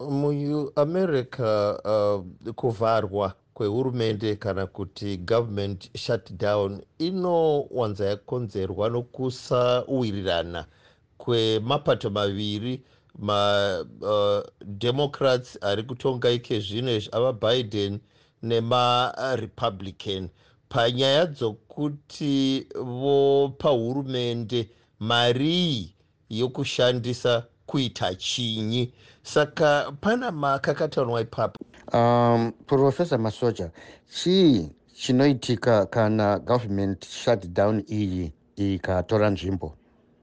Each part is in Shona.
muamerica uh, kuvharwa kwehurumende kana kuti government shutdown inowanza yakonzerwa nokusauwirirana kwemapato maviri mademocrats uh, ari kutonga ike zvino izvi avabiden nemarepublican panyaya dzokuti vopa hurumende marii yokushandisa kuita chinyi. Saka pana makakatanwa ipapo. Um, profesa masoja chii chinoitika kana government shutdown iyi ikatora nzvimbo?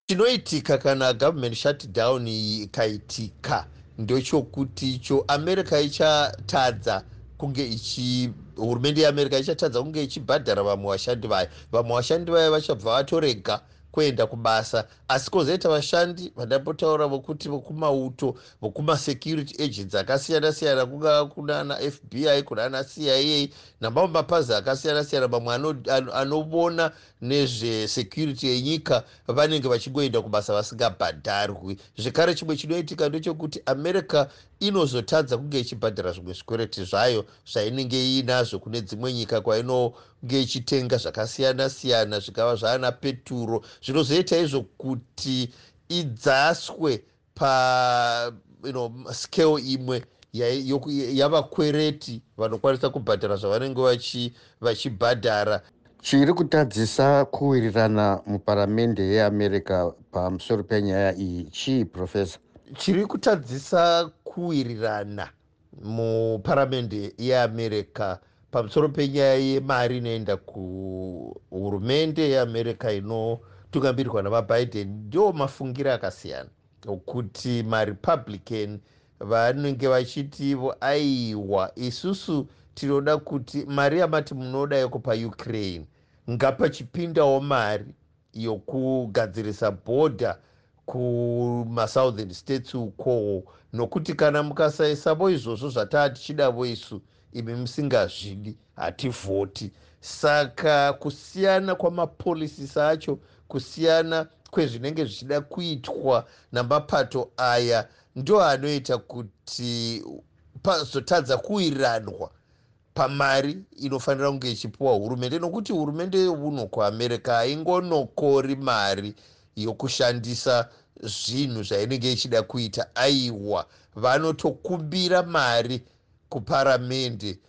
Chinoitika kana government shutdown iyi ikaitika ndechokuti icho america ichatadza kunge ichi hurumende yeamerica ichatadza kunge ichibhadhara vamwe vashandi vayo vamwe vashandi vayo vachabva vatorega kuenda kubasa. Asi kwozoita vashandi vandambotaura vokuti vokumauto vokumasecurity agents akasiyana siyana kungava kunana fbi kunana cia namamwe mapazi akasiyana siyana mamwe anovona nezvesecurity yenyika vanenge vachingoenda kubasa vasingabhadharwi. Zvekare chimwe chinoitika ndechekuti america inozotadza kunge ichibhadhara zvimwe zvikwereti zvayo zvainenge iinazvo kune dzimwe nyika kwainonge ichitenga zvakasiyana siyana zvikava zvaana peturo zvinozoita izvo kuti idzaswe pa you know, scale imwe yavakwereti vanokwanisa kubhadhara zvavanenge vachibhadhara. Chiri kutadzisa kuwirirana muparamende yeamerica pamusoro penyaya iyi chii profesa chiri kutadzisa kuwirirana muparamende yeamerica pamusoro penyaya yemari inoenda kuhurumende yeamerica inotungamirirwa namabiden ndo mafungiro akasiyana. Kuti marepublican vanenge vachitivo aiwa isusu tinoda kuti mari yamati munoda yekupa ukraine ngapachipindawo mari yokugadzirisa bhodha kumasouthern states ukowo nokuti kana mukasaisavo izvozvo zvataa tichidavo isu imi musingazvidi hativhoti. Saka kusiyana kwamapolisisi acho kusiyana kwezvinenge zvichida kuitwa namapato aya ndo anoita kuti pazotadza kuwiriranwa pamari inofanira kunge ichipiwa hurumende nokuti hurumende yeuno kuamerica haingonokori mari yokushandisa zvinhu zvainenge ichida kuita. Aiwa vanotokumbira mari kuparamende